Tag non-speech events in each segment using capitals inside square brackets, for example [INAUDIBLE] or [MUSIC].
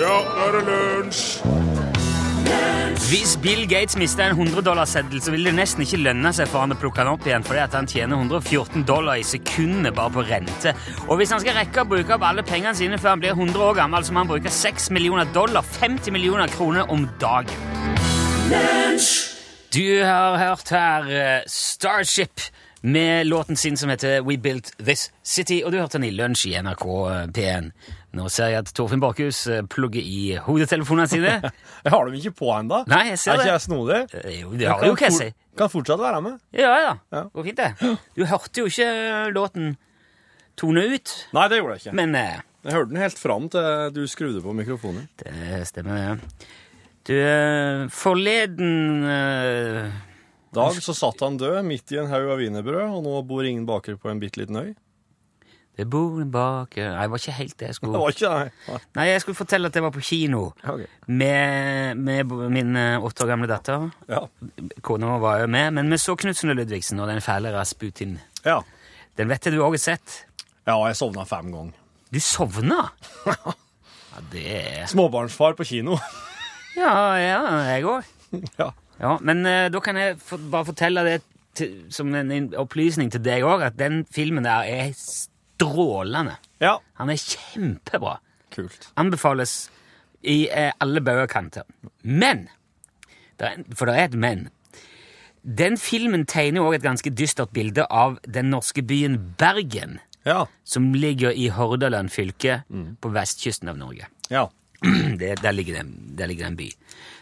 Ja, nå er det lunsj! Hvis Bill Gates mister en 100-dollarseddel, så vil det nesten ikke lønne seg for han å plukke den opp igjen, fordi at han tjener 114 dollar i sekundet bare på rente. Og hvis han skal rekke å bruke opp alle pengene sine før han blir 100 år gammel, så må han bruke 6 millioner dollar, 50 millioner kroner om dagen. Du har hørt her eh, Starship med låten sin som heter We Built This City, og du hørte den i lunsj i NRK P1. Nå ser jeg at Torfinn Bakhus eh, plugger i hodetelefonene sine. [LAUGHS] Jeg har dem ikke på ennå. Er ikke det. jeg snodig? Eh, Jo, det har jo hva jeg sier. Kan fortsatt være med. Ja, ja. Ja. Går fint, det. Du hørte jo ikke låten tone ut, Nei, det gjorde jeg ikke. men eh, Jeg hørte den helt fram til du skrudde på mikrofonen. det stemmer, det. Du, eh, forleden eh, Dag så satt han død midt i en haug av wienerbrød, og nå bor ingen baker på en bitte liten øy. Det bor en baker Nei, det var ikke helt det jeg [LAUGHS] Det skulle var ikke det. Nei. Jeg skulle fortelle at jeg var på kino okay. med, med min eh, åtte år gamle datter. Ja. Kona var jo med, men vi så Knutsen og Ludvigsen og den fæle Rasputin. ja. Den vet jeg du òg har sett. Ja, jeg sovna fem ganger. Du sovna? Ja, det er Småbarnsfar på kino. Ja, ja, jeg òg. ja. Ja, men uh, da kan jeg for, bare fortelle det til, som en in- opplysning til deg òg, at den filmen der er strålende. ja. Han er kjempebra. Kult. Anbefales i eh, alle bauger kanter. Men der, er, For det er et men. Den filmen tegner òg et ganske dystert bilde av den norske byen Bergen, Ja. som ligger i Hordaland fylke på vestkysten av Norge. Ja. [CLEARS THROAT] Det, der, ligger det, en- der ligger det en by.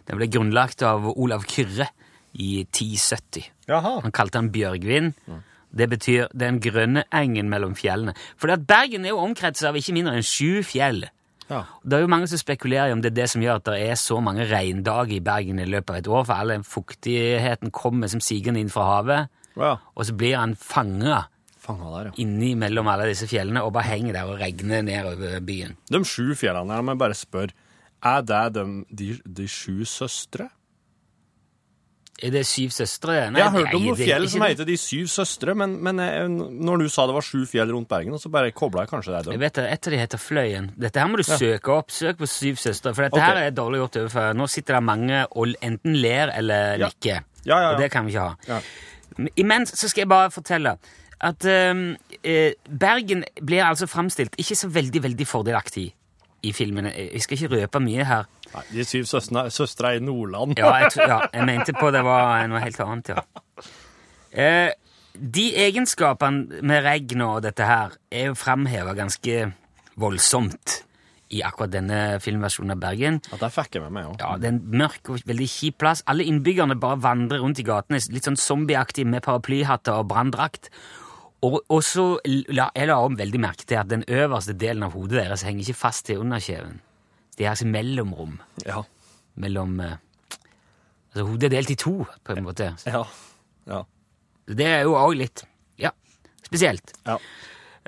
Den ble grunnlagt av Olav Kyrre i 1070. Jaha. Han kalte den Bjørgvin. Det betyr den grønne engen mellom fjellene. For Bergen er jo omkretset av ikke mindre enn sju fjell. Ja. Det er jo mange som spekulerer i om det er det som gjør at det er så mange regndager i Bergen i løpet av et år, for all den fuktigheten kommer som sigende inn fra havet, ja. og så blir han fanga ja. inni mellom alle disse fjellene og bare henger der og regner nedover byen. De sju fjellene her, må jeg bare spørre, er det de, de, de sju søstre? Er det Syv søstre? Nei, jeg har hørt om noen fjell som heter De syv søstre, men, men eh, når du sa det var sju fjell rundt Bergen, så bare kobla jeg kanskje det Jeg vet det, Et av de heter Fløyen. Dette her må du søke opp. Søk på Syv søstre. For dette okay. her er dårlig gjort overfor. Nå sitter det mange og enten ler eller Ja. nikker. Ja, ja, ja. Og det kan vi ikke ha. Ja. Imens så skal jeg bare fortelle at ehm, eh, Bergen blir altså framstilt ikke så veldig, veldig fordelaktig i filmene. Vi skal ikke røpe mye her. Nei, de syv søstre, søstre i Nordland. Ja, jeg, ja, jeg mente på det var noe helt annet, ja. Eh, de egenskapene med regn og dette her er jo framheva ganske voldsomt i akkurat denne filmversjonen av Bergen. Ja, der fikk jeg med meg òg. Ja, Det er en mørk og veldig kjip plass. Alle innbyggerne bare vandrer rundt i gatene litt sånn zombieaktig med paraplyhatter og branndrakt. Og, og så la jeg la om veldig merke til at den øverste delen av hodet deres henger ikke fast til underkjeven. Det er altså mellomrom Ja. mellom eh, Altså, hodet er delt i to, på en måte. Ja. ja. Det er jo òg litt Ja, spesielt. ja.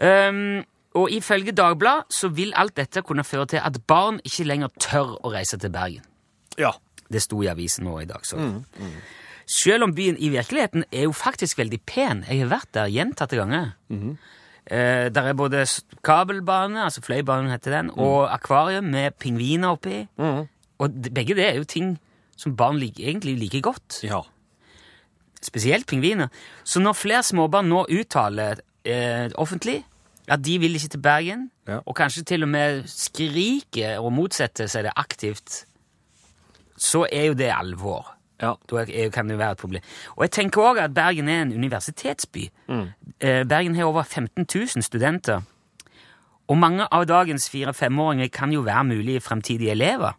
Um, og ifølge Dagbladet så vil alt dette kunne føre til at barn ikke lenger tør å reise til Bergen. ja. Det sto i avisen nå i dag. så. Selv om byen i virkeligheten er jo faktisk veldig pen. Jeg har vært der gjentatte ganger. Eh, der er både kabelbane, altså fløibanen heter den, og akvarium med pingviner oppi. Og begge det er jo ting som barn lik, egentlig liker godt. ja. Spesielt pingviner. Så når flere småbarn nå uttaler eh, offentlig at de vil ikke til Bergen, Ja. og kanskje til og med skriker og motsetter seg det aktivt, så er jo det alvor. Ja. Da er- kan det jo være et problem. Og jeg tenker også at Bergen er en universitetsby. Mm. Bergen har over 15 000 studenter. Og mange av dagens fire-femåringer kan jo være mulige fremtidige elever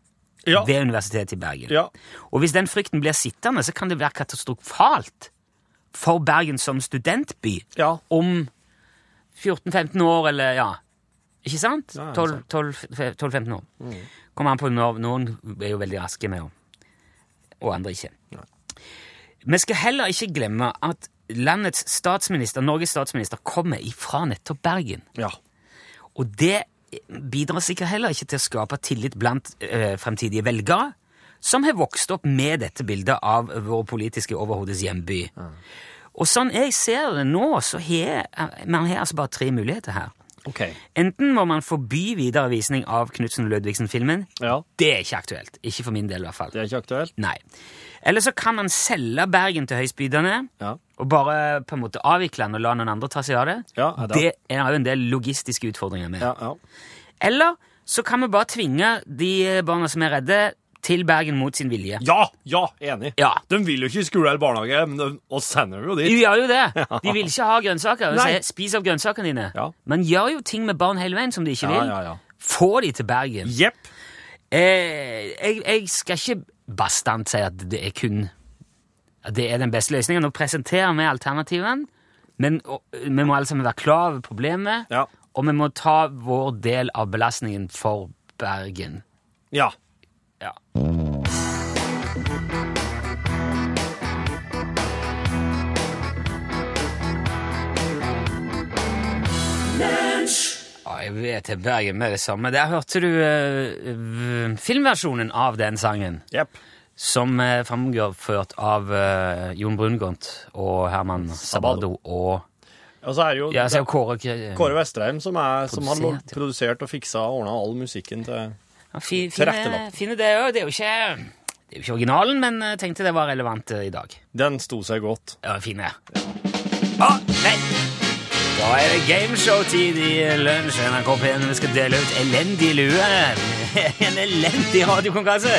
Ja. ved Universitetet i Bergen. Ja. Og hvis den frykten blir sittende, så kan det være katastrofalt for Bergen som studentby Ja. om 14-15 år, eller ja. Ikke sant? Ja, ja, 12-15 år. Kommer an på når noen er jo veldig raske med å Og andre ikke. Vi skal heller ikke glemme at landets statsminister, Norges statsminister kommer ifra nettopp Bergen. Ja. Og det bidrar sikkert heller ikke til å skape tillit blant eh, fremtidige velgere, som har vokst opp med dette bildet av vår politiske overhodes hjemby. Og sånn jeg ser det nå, så har man har altså bare tre muligheter her. OK. Enten må man forby videre visning av Knutsen og Ludvigsen-filmen. Ja, Det er ikke aktuelt. Ikke for min del, i hvert fall. det er ikke aktuelt. Nei. Eller så kan man selge Bergen til høystbydende Ja. og bare på en måte avvikle den og la noen andre ta seg av det. Ja, er det- det er jo en del logistiske utfordringer med. Ja, ja. Eller så kan vi bare tvinge de barna som er redde, til Bergen mot sin vilje. Ja, ja, enig. Ja. De vil jo ikke i skole eller barnehage, men de, og sender jo jo De dit. gjør jo det. [LAUGHS] De vil ikke ha grønnsaker. De Nei. sier, Spis av grønnsakene dine. Ja. Man gjør jo ting med barn hele veien som de ikke vil. ja, ja. Få de til Bergen. Yep. Eh, jeg, jeg skal ikke bastant si at det er kun at det er den beste løsningen. Nå presenterer vi alternativen, men og, vi må alle sammen være klar over problemet, Ja. og vi må ta vår del av belastningen for Bergen. Ja. Ja. Jeg vet det, Bergen med det samme. Der hørte du uh, filmversjonen av den sangen, Yep. som er framført av uh, Jon Brungot og Herman Sabado og Og så er det jo Ja, er jo Kåre Kåre Vestreim som, er, som har produsert og fiksa og ordna all musikken til Ja, fi, fine, fine det òg. Det er jo ikke det er jo ikke originalen, men jeg tenkte det var relevant eh, i dag. Den sto seg godt. Ja, fine. Ah, nei! Da er det gameshow-tid i lunsj. NRK P1. Vi skal dele ut elendig lue. [LAUGHS] En elendig radiokonkurranse.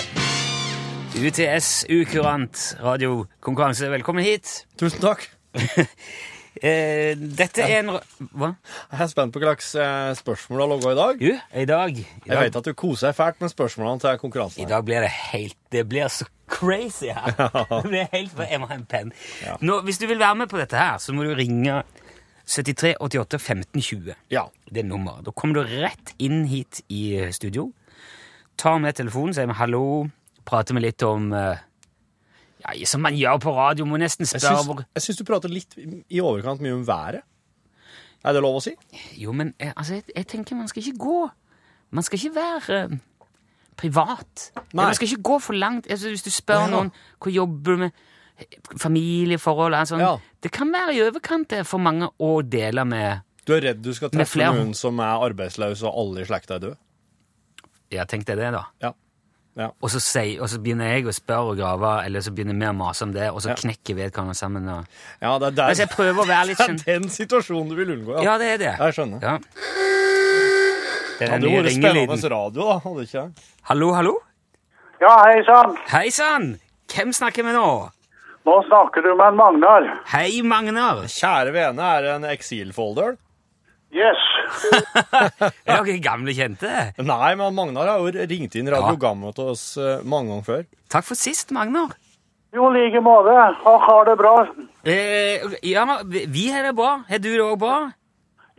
UTS Ukurant radiokonkurranse. Velkommen hit. Tusen takk. [LAUGHS] Eh, dette er en Hva? Jeg er spent på hva slags eh, spørsmål du har logga i dag. Jo, i dag I Jeg dag, vet at du koser deg fælt med spørsmålene til konkurransen. I dag blir det helt Det blir så crazy her. [LAUGHS] Det blir helt Jeg må ha en penn. Ja. Hvis du vil være med på dette her, så må du ringe 73 88 15 20. Ja. det er nummeret. Da kommer du rett inn hit i studio, tar med telefonen, sier vi hallo, prater med litt om eh, Ja, som man gjør på radio, må nesten Jeg spørre syns, hvor jeg syns du prater litt i overkant mye om været. Er det lov å si? Jo, men eh, altså, jeg, jeg tenker man skal ikke gå Man skal ikke være eh, privat. Nei. Man skal ikke gå for langt. Altså, hvis du spør Nei. noen hvor jobber du med familieforhold altså, Ja. Det kan være i overkant det for mange å dele med Du er redd du skal treffe noen som er arbeidsløs, og alle i slekta er døde? Ja, tenk deg det, da. Ja. Ja. Og så, sier- og så begynner jeg å spørre og grave, eller så begynner vi å mase om det, og så Ja. knekker vedkommende sammen. Og... Ja, det er, der, Altså, jeg prøver å være litt [LAUGHS] det er den situasjonen du vil unngå, ja. Ja, det er det. Jeg skjønner. Ja. Det Hadde jo vært spennende radio, da. Hadde ikke jeg. Hallo, hallo? Ja, hei sann. Hei sann! Hvem snakker vi nå? Nå snakker du med en Magnar. Hei, Magnar. Kjære vene er en eksilfolder. Yes. [LAUGHS] Er dere gamle kjente? Nei, men Magnar har jo ringt inn Radio Ja. Gamma til oss eh, mange ganger før. Takk for sist, Magnar. Jo, like måte. Ha, har det bra. Eh, ja, vi vi har det bra. Har du det òg bra?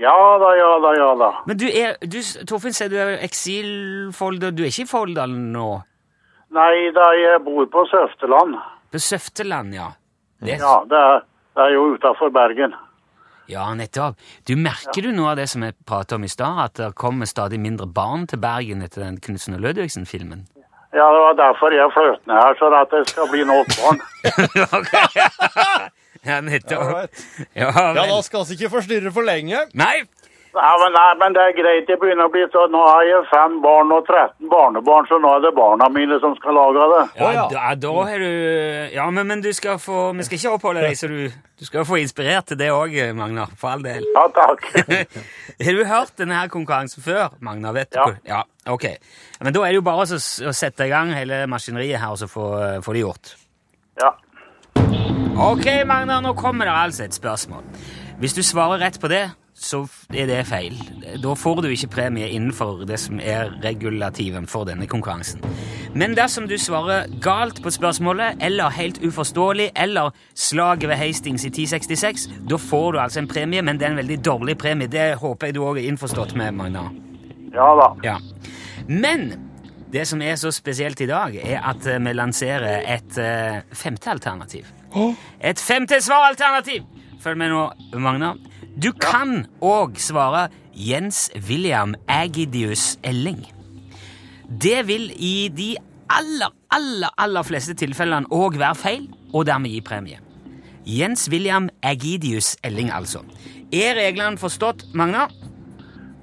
Ja da, ja da, ja da. Men du er du, Torfinn sier du er eksilfolder. Du er ikke i Folldalen nå? Nei da, jeg bor på Søfteland. På Søfteland, ja. Det, Ja, det er, det er jo utafor Bergen. Ja, nettopp. Du Merker du noe av det som jeg pratet om i stad, at det kommer stadig mindre barn til Bergen etter den Knutsen og Lødøksen-filmen? Ja, det var derfor jeg fløt ned her, så at det skal bli nok barn. [LAUGHS] ja, nettopp. Ja, Ja, Ja, da skal vi ikke forstyrre for lenge. Nei, Ja, men, nei, men det er greit. Det begynner å bli sånn. Nå har jeg fem barn og 13 barnebarn, så nå er det barna mine som skal lage det. ja. Da, da har du Ja, men, men du skal få Vi skal ikke oppholde deg, så du, du skal få inspirert til det òg, Magnar. For all del. Ja, takk. [LAUGHS] Har du hørt denne her konkurransen før, Magnar? Vet du Ja. ja. Ok. Men da er det jo bare å, å sette i gang hele maskineriet her og så få, få det gjort. Ja. Ok, Magnar, nå kommer det altså et spørsmål. Hvis du svarer rett på det, så er det feil. Da får du ikke premie innenfor det som er regulativen for denne konkurransen. Men dersom du svarer galt på spørsmålet, eller helt uforståelig, eller slaget ved Hastings i 1066, da får du altså en premie, men det er en veldig dårlig premie. Det håper jeg du òg er innforstått med, Magna. Ja da. Ja. Men det som er så spesielt i dag, er at eh, vi lanserer et eh, femte alternativ. Et femte svaralternativ! Følg med nå, Magnar. Du kan òg svare Jens William Agidius Elling. Det vil i de aller, aller, aller fleste tilfellene òg være feil, og dermed gi premie. Jens William Agidius Elling, altså. Er reglene forstått, Magna?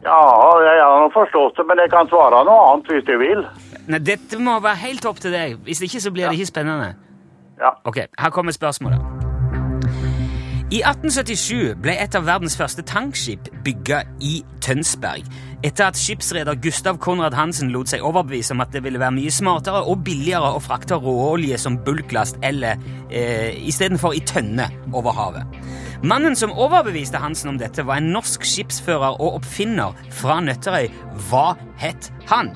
Ja, jeg har forstått det, men jeg kan svare noe annet hvis du vil. Nei, dette må være helt opp til deg. Hvis ikke så blir det ikke spennende. Ja. Ok, her kommer spørsmålet. I 1877 ble et av verdens første tankskip bygga i Tønsberg, etter at skipsreder Gustav Konrad Hansen lot seg overbevise om at det ville være mye smartere og billigere å frakte råolje som bulklast eller eh, istedenfor i tønne over havet. Mannen som overbeviste Hansen om dette, var en norsk skipsfører og oppfinner fra Nøtterøy. Hva het han?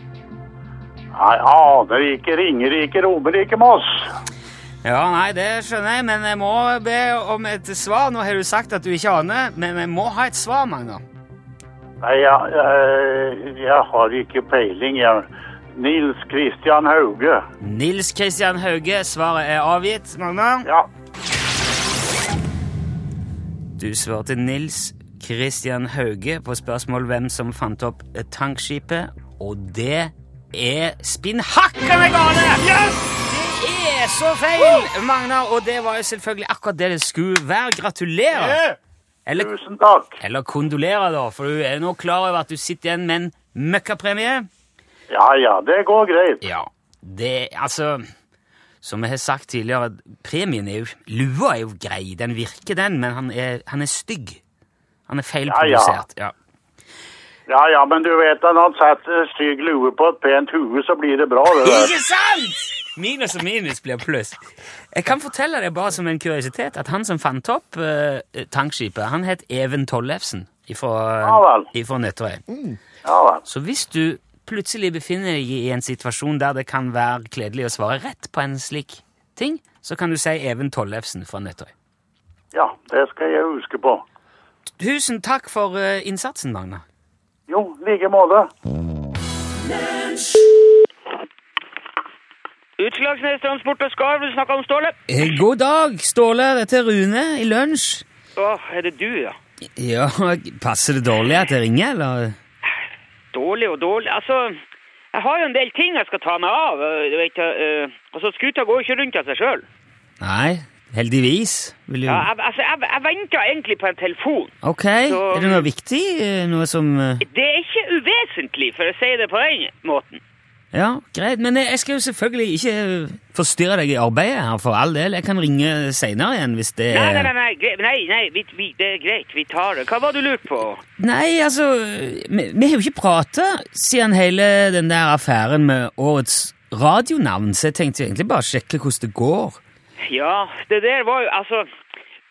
Jeg aner ikke Ringerike, Romerike, Moss. Ja, nei, det skjønner jeg, men jeg må be om et svar. Nå har du sagt at du ikke aner, men jeg må ha et svar, Magna. Nei, jeg, jeg, jeg har ikke peiling. Jeg. Nils Kristian Hauge. Nils Kristian Hauge, svaret er avgitt, Magna. Ja. Du svarte Nils Kristian Hauge på spørsmål hvem som fant opp tankskipet, og det er spinnhakkende gale! Det er så feil, Magnar, og det var jo selvfølgelig akkurat det det skulle være. Gratulerer! Eller, Tusen takk. eller kondolerer, da, for du er nå klar over at du sitter igjen med en møkkapremie. Ja, ja, det går greit. Ja, det Altså, som jeg har sagt tidligere, premien er jo Lua er jo grei, den virker, den, men han er, han er stygg. Han er feilprodusert. Ja, Ja, ja, men du vet at når han setter stygg lue på et pent hue, så blir det bra, det der. Ikke sant?! Minus og minus blir pluss. Jeg kan fortelle deg bare som en kuriositet at han som fant opp uh, tankskipet, han het Even Tollefsen vel. ifra Nøtterøy. Mm. Så hvis du plutselig befinner deg i en situasjon der det kan være kledelig å svare rett på en slik ting, så kan du si Even Tollefsen fra Nøtterøy. Ja, det skal jeg huske på. Tusen takk for eh, innsatsen, Magna. Jo, like måte. Utslagsnes Transport og Skarv, du snakker om Ståle? Eh, god dag, Ståle. Dette er Rune i lunsj. Å, er det du, ja? Ja, passer det dårlig at jeg ringer, eller? Dårlig og dårlig. Altså, jeg har jo en del ting jeg skal ta meg av. øh, Du vet, altså, skuta går jo ikke rundt av seg sjøl. Nei, heldigvis. Vil du... Ja, jeg, altså, jeg, jeg venter egentlig på en telefon. Ok, er det noe viktig? Eh, Noe som... eh, Det er ikke uvesentlig, for å si det på den måten. Ja, greit, men jeg skal jo selvfølgelig ikke forstyrre deg i arbeidet her, for all del. Jeg kan ringe senere igjen hvis det Nei, nei, nei, nei, nei, nei vi, vi, det er greit, vi tar det. Hva var du lurte på? Nei, altså, vi, vi har jo ikke pratet siden hele den der affæren med årets radionavn, så jeg tenkte egentlig bare sjekke hvordan det går. Ja, det der var jo, altså,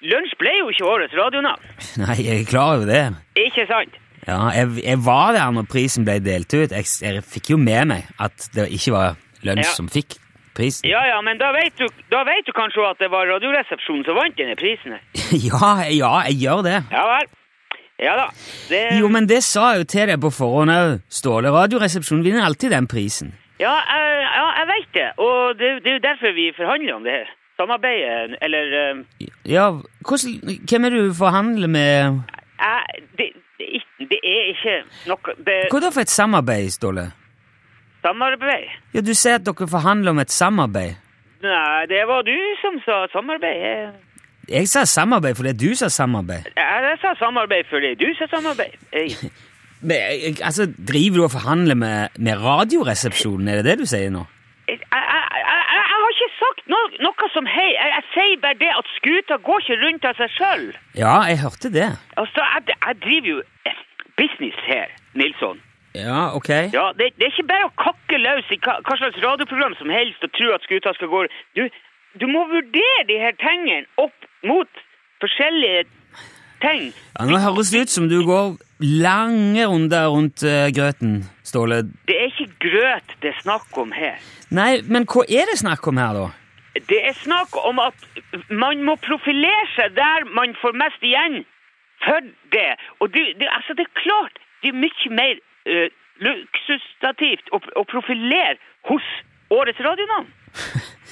lunsj ble jo ikke årets radionavn. Nei, jeg er klar over det. Ikke sant? Ja, jeg, jeg var der når prisen ble delt ut. Jeg, jeg fikk jo med meg at det ikke var Lunsj Ja. som fikk prisen. Ja, ja, men da vet du, da vet du kanskje at det var radioresepsjonen som vant denne prisen [LAUGHS] ja, ja, jeg gjør det. Ja vel. Ja da. Det, Jo, men det sa jeg jo til deg på forhånd òg. Ståle, Radioresepsjonen vinner alltid den prisen. Ja, jeg, ja, jeg vet det. Og det, det er jo derfor vi forhandler om det her. Samarbeidet, eller um... Ja, hvordan, Hvem er det du forhandler med? jeg, det, ikke- det er ikke noe det, Hva da for et samarbeid, Ståle? Samarbeid? Ja, Du sier at dere forhandler om et samarbeid. Nei, det var du som sa samarbeid. Jeg, sa samarbeid fordi du sa samarbeid. Ja, jeg sa samarbeid fordi du sa samarbeid. [LAUGHS] Men, altså, Driver du og forhandler med, med Radioresepsjonen, er det det du sier nå? jeg, jeg, jeg, jeg, jeg har ikke sagt noe, noe som hei. Jeg, jeg sier bare det at skuta går ikke rundt av seg sjøl. Ja, jeg hørte det. Altså, jeg, jeg driver jo eh, business her, Nilsson. Ja, ok. Ja, det, det er ikke bare å kakke løs i hva, hva slags radioprogram som helst og tro at skuta skal gå Du, du må vurdere de her tingene opp mot forskjellige ting. Ja, Nå høres det ut som du går lange runder rundt uh, grøten, Ståle. Det er ikke grøt det er snakk om her. Nei, men hva er det snakk om her, da? Det er snakk om at man må profilere seg der man får mest igjen for det. Og det, det, altså det er klart, det er mye mer uh, luksustativt å, å profilere hos årets radionavn. [LAUGHS]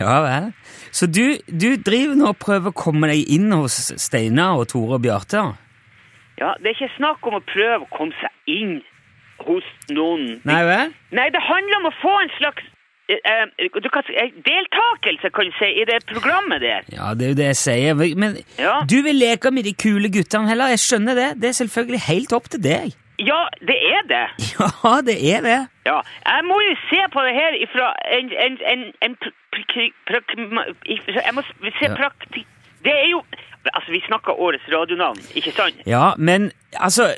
Ja vel. Så du, du driver nå og prøver å komme deg inn hos Steinar og Tore og Bjarte? Ja, det er ikke snakk om å prøve å komme seg inn hos noen. Nei vel? Nei, det handler om å få en slags eh, eh, du kan, eh, deltakelse, kan du si, i det programmet der. Ja, det er jo det jeg sier. Men Ja. du vil leke med de kule guttene heller. Jeg skjønner det. Det er selvfølgelig helt opp til deg. Ja, det er det. [LAUGHS] Ja, det er det. Ja, jeg må jo se på det her ifra en, en, en, en Jeg må se Ja. prakti... Det er jo Altså, vi snakker årets radionavn, ikke sant? Ja, men altså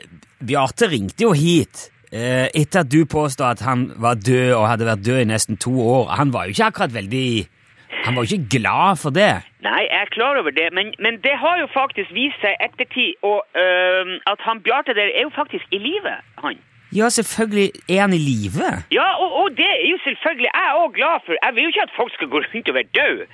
Bjarte ringte jo hit etter at du påstod at han var død og hadde vært død i nesten to år. Han var jo ikke akkurat veldig Han var jo ikke glad for det. Nei, jeg er klar over det, men, men det har jo faktisk vist seg ettertid og, øhm, at han Bjarte der er jo faktisk i live, han. Ja, selvfølgelig er han i live. Ja, og, og det er jo selvfølgelig jeg òg glad for. Jeg vil jo ikke at folk skal gå rundt og være døde.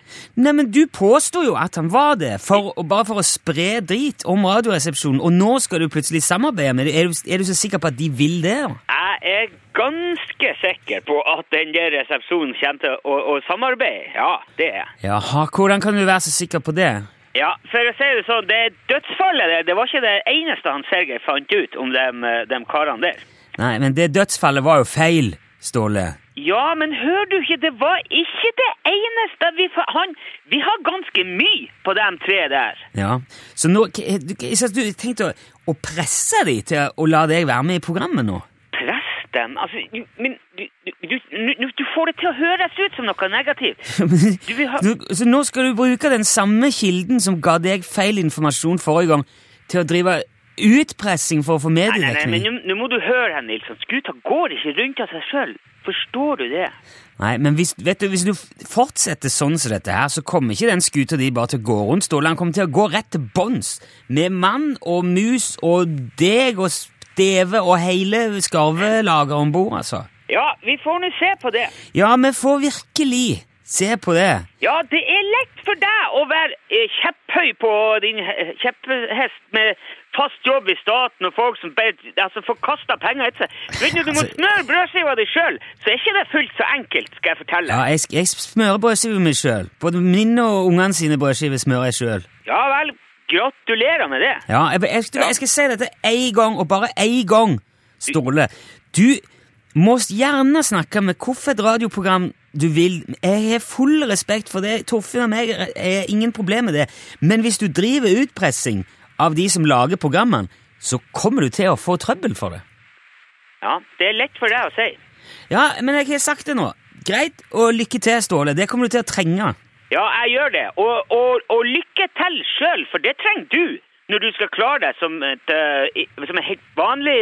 Nei, men du påsto jo at han var det, for, bare for å spre drit om Radioresepsjonen, og nå skal du plutselig samarbeide med dem. Er, du- er du så sikker på at de vil det? Jeg er ganske sikker på at den der resepsjonen kommer til å, å samarbeide. Ja, det er jeg. Jaha, hvordan kan du være så sikker på det? Ja, for å si det sånn, det dødsfallet der, det var ikke det eneste han Sergej fant ut om de eh, karene der. Nei, men det dødsfallet var jo feil, Ståle. Ja, men hører du ikke, det var ikke det eneste. Vi, han, vi har ganske mye på dem tre der. Ja, så nå k- du, du tenkte å, å presse dem til å la deg være med i programmet nå? Press dem, altså, men du, du, du, får det til å høres ut som noe negativt. [LAUGHS] Ha... Så nå skal du bruke den samme kilden som ga deg feil informasjon forrige gang, til å drive utpressing for å få Nei, nei, nei, men nå må du høre her, Nilsson. Skuta går ikke rundt av seg sjøl. Forstår du det? Nei, men hvis, vet du, hvis du fortsetter sånn som dette her, så kommer ikke den skuta di bare til å gå rundt, Ståle. Han kommer til å gå rett til bånns. Med mann og mus og deg og steve og hele skarvelageret om bord, altså. Ja, vi får nå se på det. Ja, vi får virkelig se på det. Ja, det er lett for deg å være eh, kjepphøy på din kjepphest med fast jobb i staten og folk som altså, får kasta penger etter seg. Vet du, du må Altså- smøre brødskiva di sjøl, så er ikke det fullt så enkelt, skal jeg fortelle. Ja, jeg, jeg smører brødskiver meg sjøl. Både mine og ungene sine brødskiver smører jeg sjøl. Ja vel, gratulerer med det. Ja, jeg, jeg, jeg, jeg skal si dette én gang, og bare én gang, Ståle. Du må gjerne snakke med hvilket radioprogram du vil. Jeg har full respekt for det. Torfinn og meg er ingen problem med det. Men hvis du driver utpressing av de som lager programmene, så kommer du til å få trøbbel for det. Ja, det er lett for deg å si. Ja, men jeg har sagt det nå. Greit, og lykke til, Ståle. Det kommer du til å trenge. Ja, jeg gjør det. Og, og, og lykke til sjøl, for det trenger du når du skal klare deg som et, eh, som et helt vanlig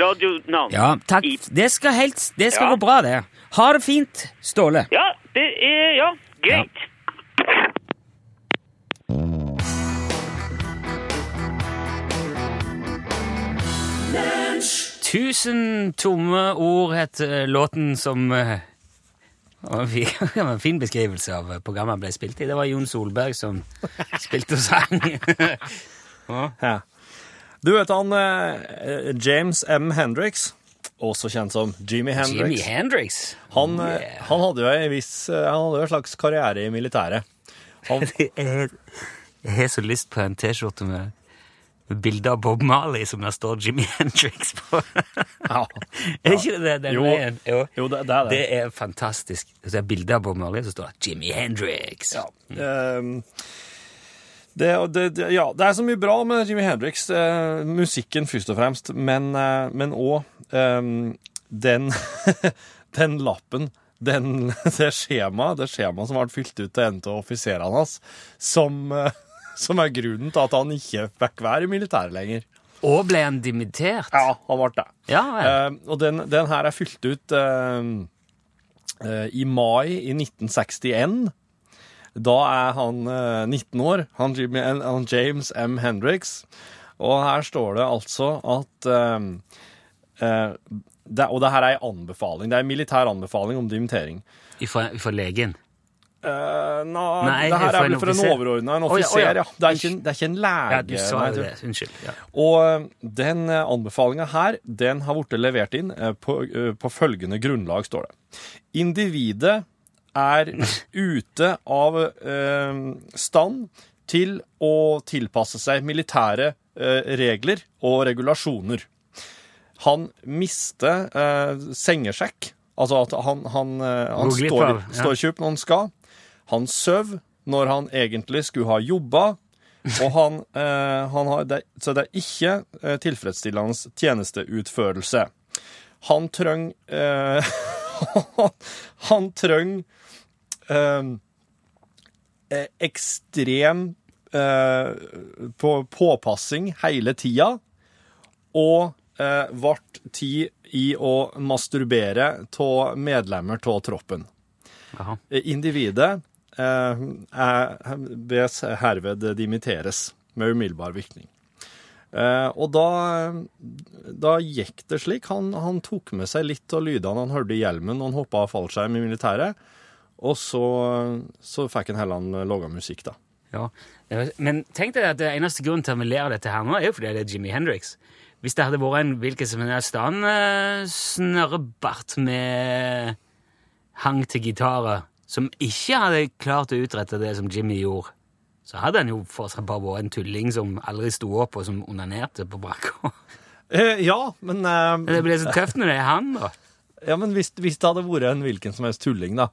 radionavn. Ja, takk. Det skal, helt, det skal Ja. gå bra, det. Ha det fint, Ståle. Ja, det er Ja, greit. Tusen tomme ord heter låten som eh, var en fin, [LAUGHS] det var en fin beskrivelse av programmet han ble spilt i. Det var Jon Solberg som [LAUGHS] spilte og sang. [LAUGHS] Ja. Du vet han eh, James M. Hendrix, også kjent som Jimmy Hendrix. Jimmy Hendrix. Han, eh, Yeah. han hadde jo en viss eh, Han hadde jo en slags karriere i militæret. Han, Jeg har så lyst på en T-skjorte med, med bilde av Bob Marley som det står Jimmy [LAUGHS] Hendrix på. ja. [LAUGHS] Er ikke det den Jo. veien? Jo. Jo, det, det er det. Det er fantastisk. Hvis det er bilde av Bob Marley, så står det Jimmy Hendrix. Ja. Mm. det, det, det, ja, det er så mye bra med Jimmy Hendrix. eh, musikken først og fremst, men eh, men òg den, [LAUGHS] den lappen den, det skjemaet det skjema som ble fylt ut til en av offiserene hans, som, eh, som er grunnen til at han ikke fikk være i militæret lenger. Og ble han dimittert? Ja, han ble det. Ja. Eh, og den, den her er fylt ut eh, eh, i mai i 1961. Da er han eh, 19 år, han, han James M. Hendricks. Og her står det altså at det, Og det her er en anbefaling. Det er en militær anbefaling om dimittering. Fra legen? Uh, Nei, det her er vel for en overordna, en offiser, ja. Det, er ikke, det er ikke en lege. Ja, du sa nei, det. Unnskyld. Ja. Og eh, den anbefalinga her, den har blitt levert inn eh, på, eh, på følgende grunnlag, står det. Individet er [LAUGHS] ute av eh, stand til å tilpasse seg militære eh, regler og regulasjoner. Han mister eh, sengesjekk, altså at han, han, eh, han står, ja. står ikke opp når han skal. Han søv når han egentlig skulle ha jobba. Og han, eh, han har, det, så det er ikke eh, tilfredsstillende tjenesteutførelse. Han trenger eh, [LAUGHS] Han trenger eh, eh, ekstrem eh, på, påpassing hele tida, og vart tid i å masturbere av medlemmer av troppen. Aha. Individet bes herved dimitteres med umiddelbar virkning. Eh, og da, da gikk det slik. Han, han tok med seg litt av lydene han hørte i hjelmen når han hoppa av fallskjerm i militæret, og så, så fikk han heller laga musikk, da. Ja. Eh, Men tenk deg at det eneste grunnen til at vi ler av dette her nå, er jo fordi det er Jimmy Hendrix. Hvis det hadde vært en hvilken som helst annen eh, snørrebart med hang til gitarer, som ikke hadde klart å utrette det som Jimmy gjorde, så hadde han jo fortsatt bare vært en tulling som aldri sto opp, og som onanerte på brakka. Eh, ja, men, eh, Det blir så tøft når det er han, da. ja, men hvis, hvis det hadde vært en hvilken som helst tulling, da,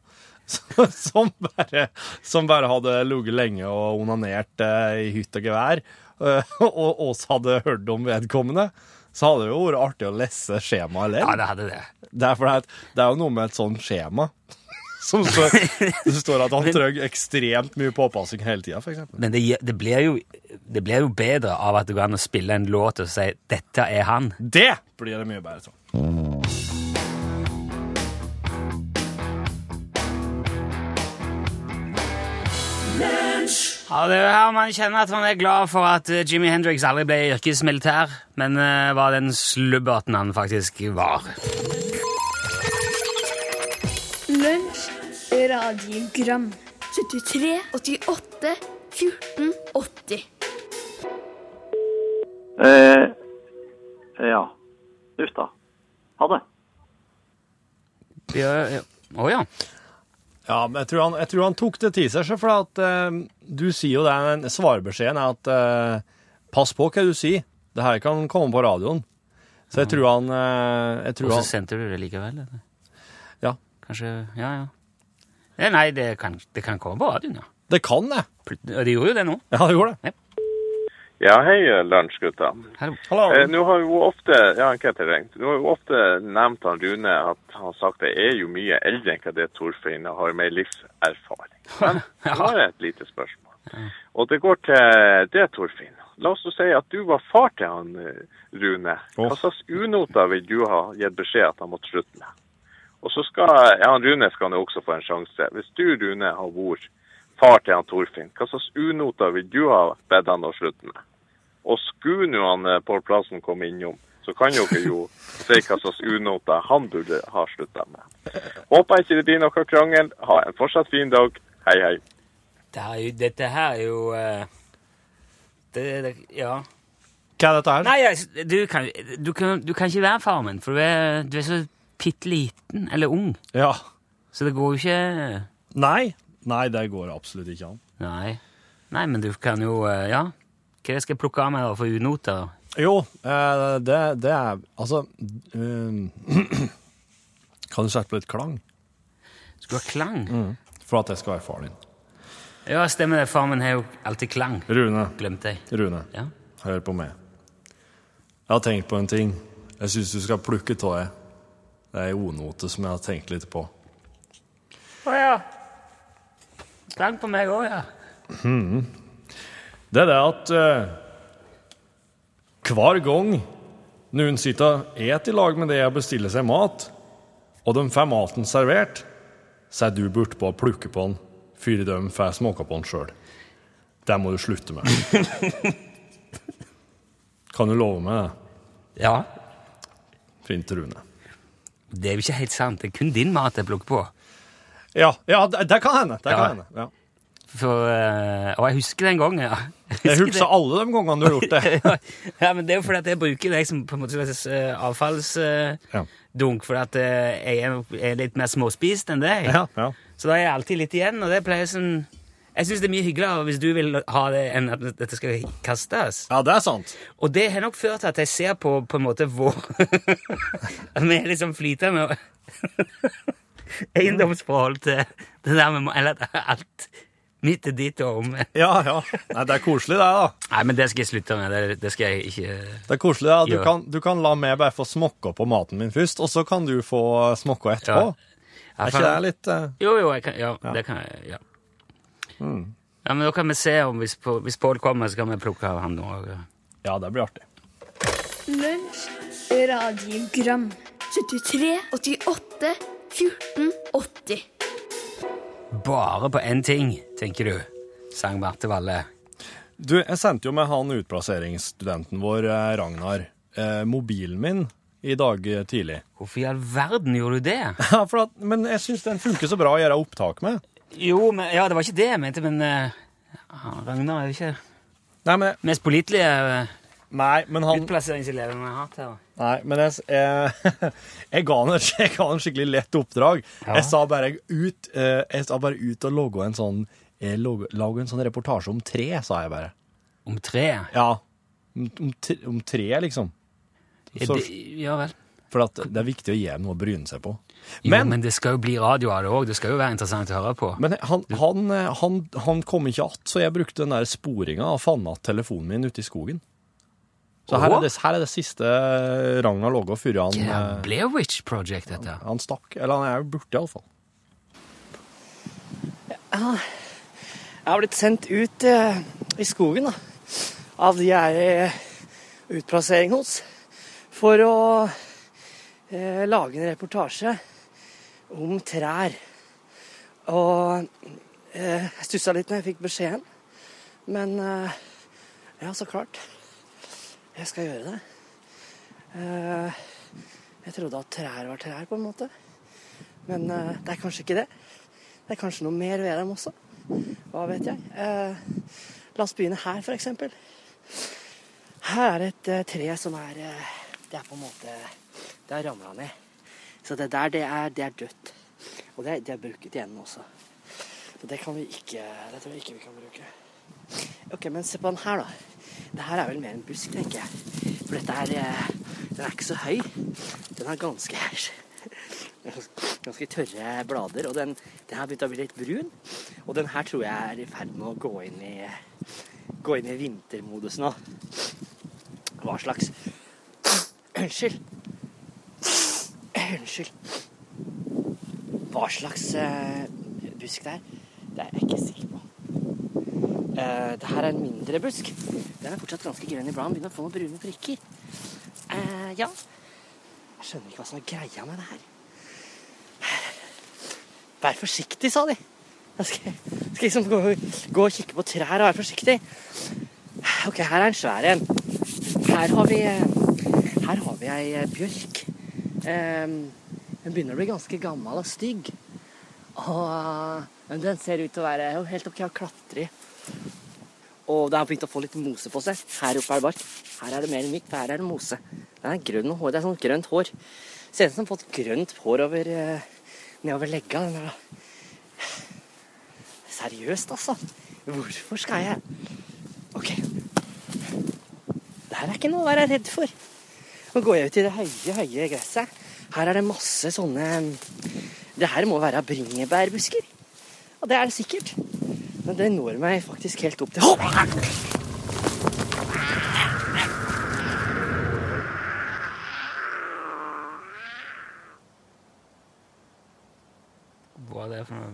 [LAUGHS] som bare, som bare hadde ligget lenge og onanert eh, i hytt og gevær, eh, [LAUGHS] og oss hadde hørt om vedkommende, så hadde det jo vært artig å lese skjemaet eller? Ja, det hadde det. Det er, fordi det er jo noe med et sånt skjema. [LAUGHS] Som står, [LAUGHS] det står at han trenger ekstremt mye påpassing hele tida, f.eks. Men det, det, blir jo, det blir jo bedre av at det går an å spille en låt og si 'dette er han'. Det blir det mye bedre sånn. Ja, det er jo her man kjenner at man er glad for at eh, Jimmy Hendrix aldri ble yrkesmilitær, men eh, var den slubberten han faktisk var. Radiogram 73, 88, 14, 80 Eh, ja. Uff da. Ha det. Ja, ja. Å ja. Ja, men jeg tror han, jeg tror han tok det til seg, selv, for at eh, du sier jo det, den svarbeskjeden er at eh, pass på hva du sier. Det her kan komme på radioen. Så jeg tror han, eh, jeg Og tror så han sendte du det likevel? Eller? Ja. Kanskje Ja, ja. Eh, Nei, det kan, det kan komme på radioen, ja. Det kan det. Og de gjorde jo det nå. Ja, det gjorde det. Ja, hei, lunsjgutta. Hallo. Hallo. Eh, nå har jo ofte ja, Ketil ringt. Nå har jo ofte nevnt han Rune at han har sagt det er jo mye eldre enn hva det Torfinn har med livserfaring. Men [LAUGHS] jeg har et lite spørsmål. Og det går til det, Torfinn. La oss si at du var far til han eh, Rune. Hva slags unoter vil du ha gitt beskjed at han måtte slutte med? Og så skal ja, Rune skal jo også få en sjanse. Hvis du, Rune, har vært far til han Torfinn, hva slags unoter vil du ha bedt han å slutte med? Og skulle nå han eh, Pål Plassen komme innom, så kan dere jo si hva slags unoter han burde ha slutta med. Håper ikke det blir noe krangel. Ha en fortsatt fin dag. Hei, hei. Det er jo, dette her er jo eh, det, det, Ja. Hva er dette her? Nei, jeg- du kan, du, kan, du kan ikke være far min, for du er, du er så bitte liten, eller ung. Ja. Så det går jo ikke Nei. Nei, det går absolutt ikke an. Nei. Nei, men du kan jo eh, Ja. Hva skal jeg plukke av meg da for unoter? Jo, eh, det, det er Altså eh, [CLEARS THROAT] Kan du på litt klang Skal du ha klang? for at jeg skal være far din? Ja, stemmer det. Far min har jo alltid klang. Rune, Glemte jeg. Rune, Ja. hør på meg. Jeg har tenkt på en ting. Jeg syns du skal plukke av det. Det er en onote som jeg har tenkt litt på. Å ja. Klang på meg òg, ja. Det er det at eh, hver gang noen sitter og et i lag med det og bestiller seg mat, og de får maten servert, så er du bortpå og plukker på den før de får smake på den sjøl. Det må du slutte med. [LAUGHS] Kan du love meg det? Ja. Fint, Rune. Det er jo ikke helt sant. Det er kun din mat jeg plukker på. Ja, ja det, det kan hende. Det Ja. kan hende. Ja. For, eh, og jeg husker den gangen, ja. Jeg husker alle de gangene du har gjort det. [LAUGHS] ja, men det er jo fordi at jeg bruker deg som på en måte eh, avfallsdunk, Ja. for at eh, jeg er litt mer småspist enn deg. Ja, ja. Så da er jeg alltid litt igjen, og det pleier sånn Jeg syns det er mye hyggeligere hvis du vil ha det, enn at dette skal kastes. ja, det er sant. Og det har nok ført til at jeg ser på på en måte vår At vi er liksom flytende [LAUGHS] eiendomsforhold til det der med Eller alt midt ditt og om. [LAUGHS] Ja, ja. Nei, det er koselig, det, da. Nei, men det skal jeg slutte med. Det, det skal jeg ikke Det er koselig at du kan, du kan la meg bare få smokke på maten min først, og så kan du få smokke etterpå. Er ikke det litt uh... Jo, jo, kan, ja, det kan jeg. Ja. Ja, men da kan vi se om hvis, På- hvis Pål kommer, så kan vi plukke av han òg. Ja, det blir artig. Lunsj, radiogram 73, 88, 14, 80 Bare på én ting, tenker du, sang Marte Valle. Du, jeg sendte jo med han utplasseringsstudenten vår, eh, Ragnar, eh, mobilen min i dag eh, tidlig. Hvorfor i all verden gjorde du det? [LAUGHS] Ja, for at, men jeg syns den funker så bra å gjøre opptak med. Jo, men, ja, det var ikke det jeg mente, men ah, Ragnar er jo ikke Nei, men, mest pålitelige uh, nei, men han utplasseringseleven vi har hatt her. Nei, men jeg, jeg, [LAUGHS] jeg, ga han et, jeg ga han et skikkelig lett oppdrag. Ja. Jeg sa bare ut eh, Jeg sa bare ut og logge en sånn eh, Lage en sånn reportasje om tre, sa jeg bare. Om tre? Ja. Om, om, om liksom. Så, det, ja vel. for det er viktig å gi dem noe å bryne seg på. Jo, Men, men, det skal jo bli radio av det òg. Det skal jo være interessant å høre på. men han, han, eh, han, han kom ikke att, så jeg brukte den der sporinga og fant igjen telefonen min ute i skogen. Så her er, det, her er det siste Ragnar logga før han, Ja, eh, Blair Witch Project, dette. han stakk. Eller han er jo borte, iallfall. Jeg har blitt sendt ut uh, i skogen da, av de jeg er i utplassering hos, for å uh, lage en reportasje om trær. Og eh, jeg stussa litt når jeg fikk beskjeden, men eh, ja, så klart. Jeg skal gjøre det. Eh, jeg trodde at trær var trær, på en måte. Men eh, det er kanskje ikke det. Det er kanskje noe mer ved dem også. Hva vet jeg. Eh, la oss begynne her, eksempel. Her er et eh, tre som er Det er på en måte Det har ramla ned. Så det der, det er, det er dødt. Og det det er bruket igjen også. Så det kan vi ikke Det tror jeg ikke vi kan bruke. Ok, men se på den her, da. Det her er vel mer en busk, tenker jeg. For dette er eh, Den er ikke så høy. Den er ganske [LAUGHS] ganske tørre blader. Og den, den har begynt å bli litt brun. Og den her tror jeg er i ferd med å gå inn i, gå inn i vintermodus nå. Hva slags [CLEARS THROAT] Unnskyld. Unnskyld. Hva slags eh, busk det er, det er jeg ikke sikker på. Uh, det her er en mindre busk. Den er fortsatt ganske grønn i bladet. Begynner å få noen brune prikker. Uh, ja. Jeg skjønner ikke hva som er greia med det her. Vær forsiktig, sa de. Jeg skal, skal liksom gå, gå og kikke på trær og være forsiktig. Ok, her er en svær en. Her har vi Her har vi ei eh, bjørk. Em, den begynner å bli ganske gammel og stygg. Og den ser ut til å være helt OK å klatre i. Og det har begynt å få litt mose på seg. Her oppe er det bark. Her er det mer enn for her er det mose. Den er grønn hår. Det er sånn grønt hår. Ser ut som den har fått grønt hår over, eh, nedover legga. Er Seriøst, altså. Hvorfor skal jeg OK. Det her er ikke noe å være redd for. Nå går jeg ut i det høye, høye gresset. Her er det masse sånne Det her må være bringebærbusker. Og det er det sikkert. Men det når meg faktisk helt opp til Hva er det for noe?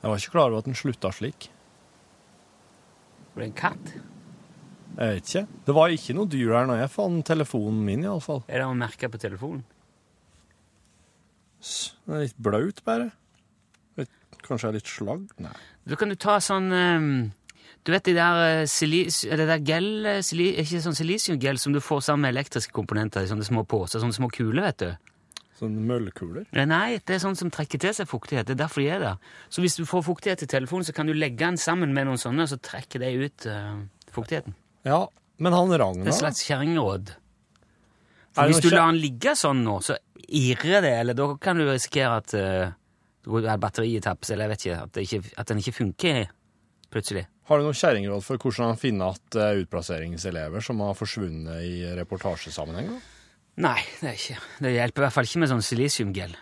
Jeg var ikke klar over at den slutta slik. Var det en katt? Jeg vet ikke. Det var ikke noe dyr her når jeg fant telefonen min, iallfall. Er det noe merke på telefonen? Den er litt blaut, bare. Kanskje er litt slagg? Nei. Da kan du ta sånn ehm, Du vet de der, eh, silis, eller det der gel, eh, ikke sånn silisiumgel som du får sammen med elektriske komponenter i sånne små poser, sånne små kuler, vet du? Sånne møllekuler. Eh, Nei, det er sånn som trekker til seg fuktighet. Det er derfor de er der. Så hvis du får fuktighet i telefonen, så kan du legge den sammen med noen sånne, og så trekker det ut uh, fuktigheten. Ja, men han Ragnar et slags kjerringråd. Er hvis du lar den ligge sånn nå, så irrer det, eller da kan du risikere at uh, batteriet tappes, eller jeg vet ikke, at, det ikke, at den ikke funker plutselig. Har du noe kjerringråd for hvordan han finner at eh, utplasseringselever som har forsvunnet i reportasjesammenheng? da? Nei, det er ikke. Det hjelper i hvert fall ikke med sånn silisiumgel.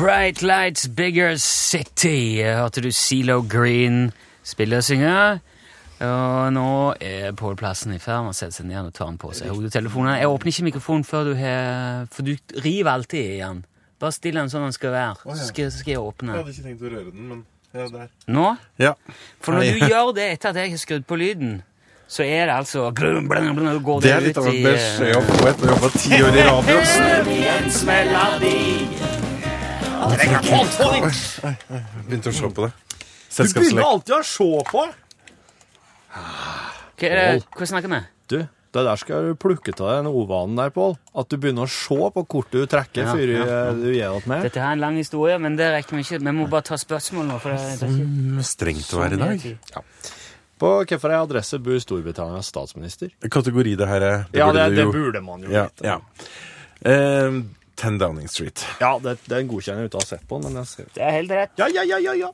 Bright Lights Bigger City. Hørte du CeeLo Green spille og synge? Og nå er Pål Plassen i ferd med å sette seg ned og ta den på seg hodetelefonen. Jeg åpner ikke mikrofonen før du har For du river alltid i den. Bare still den sånn den skal være, så skal, så skal jeg åpne. Jeg hadde ikke tenkt å røre den, men ja, der. Nå? Ja. For når Hei. du gjør det etter at jeg har skrudd på lyden, så er det altså glum, blum, blum, går Det det er litt av en beskjed å få etter å jobbe ti år i radio. Begynte å se på det. Du begynner alltid å se på! Hva er det? Hva snakker vi? Du, det der skal du plukke til deg den ovanen der, Pål. At du begynner å se på kortet du trekker Ja, før ja, ja. du gir det med. Dette her er en lang historie, men det rekker vi ikke. Vi må bare ta spørsmål nå. For det, det er ikke Strengt å være i dag. På hvilken adresse bor Storbritannias statsminister? Kategori det her er. ja, det, du det burde man jo Ja, vite. ja. Eh, 10 Downing Street. Ja, det, den godkjenner jeg uten å ha sett på den, ser Det er helt rett. Ja, ja, ja, ja, ja.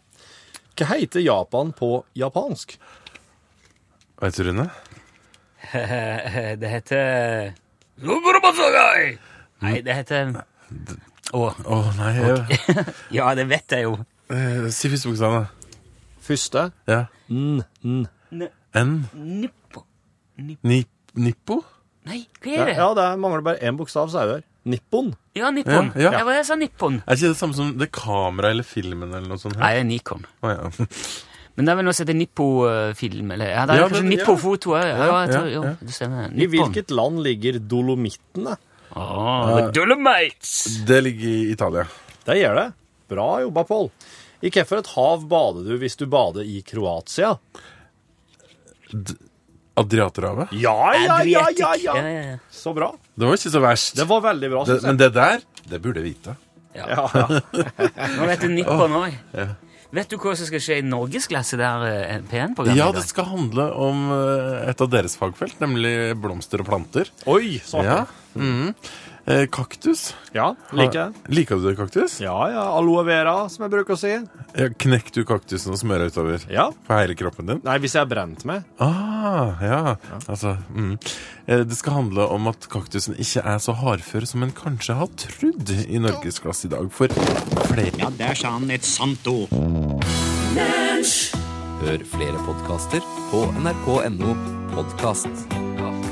Hva heter Japan på japansk? Vet du, Rune? [LAUGHS] Det heter Nei, det heter Å, Å nei jeg, [LAUGHS] ja, det vet jeg jo. eh, Si første bokstav, da. Første Ja. N, N. N. Nippo. Nippo? Nippo? Nei, hva Ja, er det? ja, det mangler bare én bokstav, så er det der. Nippon. Ja, Nippon. Ja, ja. Jeg, jeg sa Nippon. Er ikke det samme som det kameraet eller filmen eller noe sånt? Nei, her? det er Nikon. Å, ja. [LAUGHS] Men det er vel noe som heter Nippo-film? Eller ja, det er Ja, kanskje. Nippo-foto òg. Ja, Ja, jeg tror, ja, ja. I hvilket land ligger Dolomittene? Oh, uh, Dolomites! Det ligger i Italia. Det gjør det. Bra jobba, Pål. I hvilket hav bader du hvis du bader i Kroatia? Adriaterhavet. Ja, ja, ja, ja, ja. Så bra. Det var ikke så verst. Det var veldig bra. Det, synes jeg. men det der, det burde jeg vite. Ja, ja. [LAUGHS] Nå vet du Nippon òg. Vet du hva som skal skje i norgesklasse der eh, P1-programmet Ja, det skal handle om eh, et av deres fagfelt, nemlig blomster og planter. Oi, så Ja. Ja. Mhm. Eh, kaktus. Ja, liker jeg. Liker du kaktus? Ja, ja. Aloe vera, som jeg bruker å si. Ja, knekk du kaktusen og smører utover Ja. på hele kroppen din? Nei, hvis jeg er brent med. Ah, ja. Altså, mm. Eh, Det skal handle om at kaktusen ikke er så hardfør som en kanskje har trodd i norgesklasse i dag. For flere Ja, der sa han et sant ord. Hør flere podkaster på nrk.no podkast.